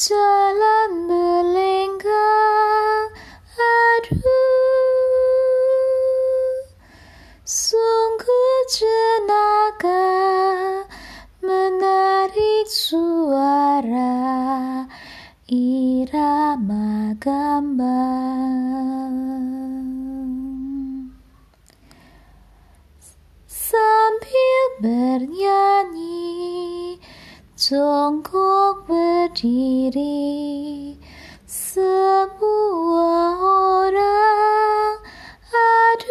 jalan melenggang aduh. Sungguh jenaka menarik suara irama gambang sambil bernyanyi jongkok berdiri semua orang aduh.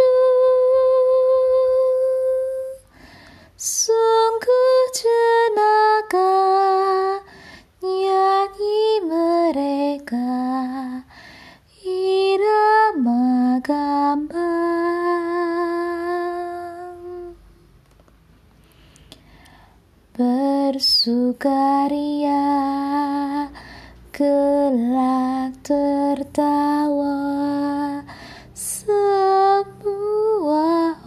Sungguh jenaka nyanyi mereka irama gambang bersukaria gelak tertawa semua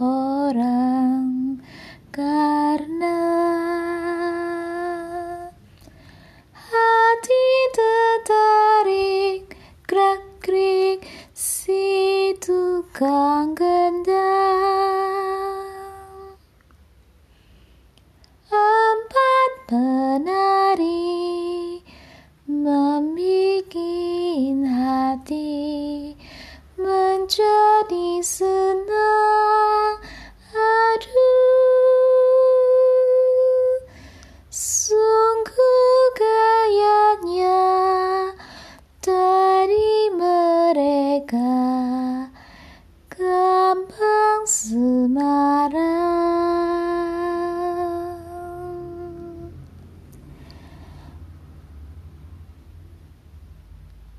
orang karena hati tertarik gerak gerik si tukang gendang Penari membuat hati menjadi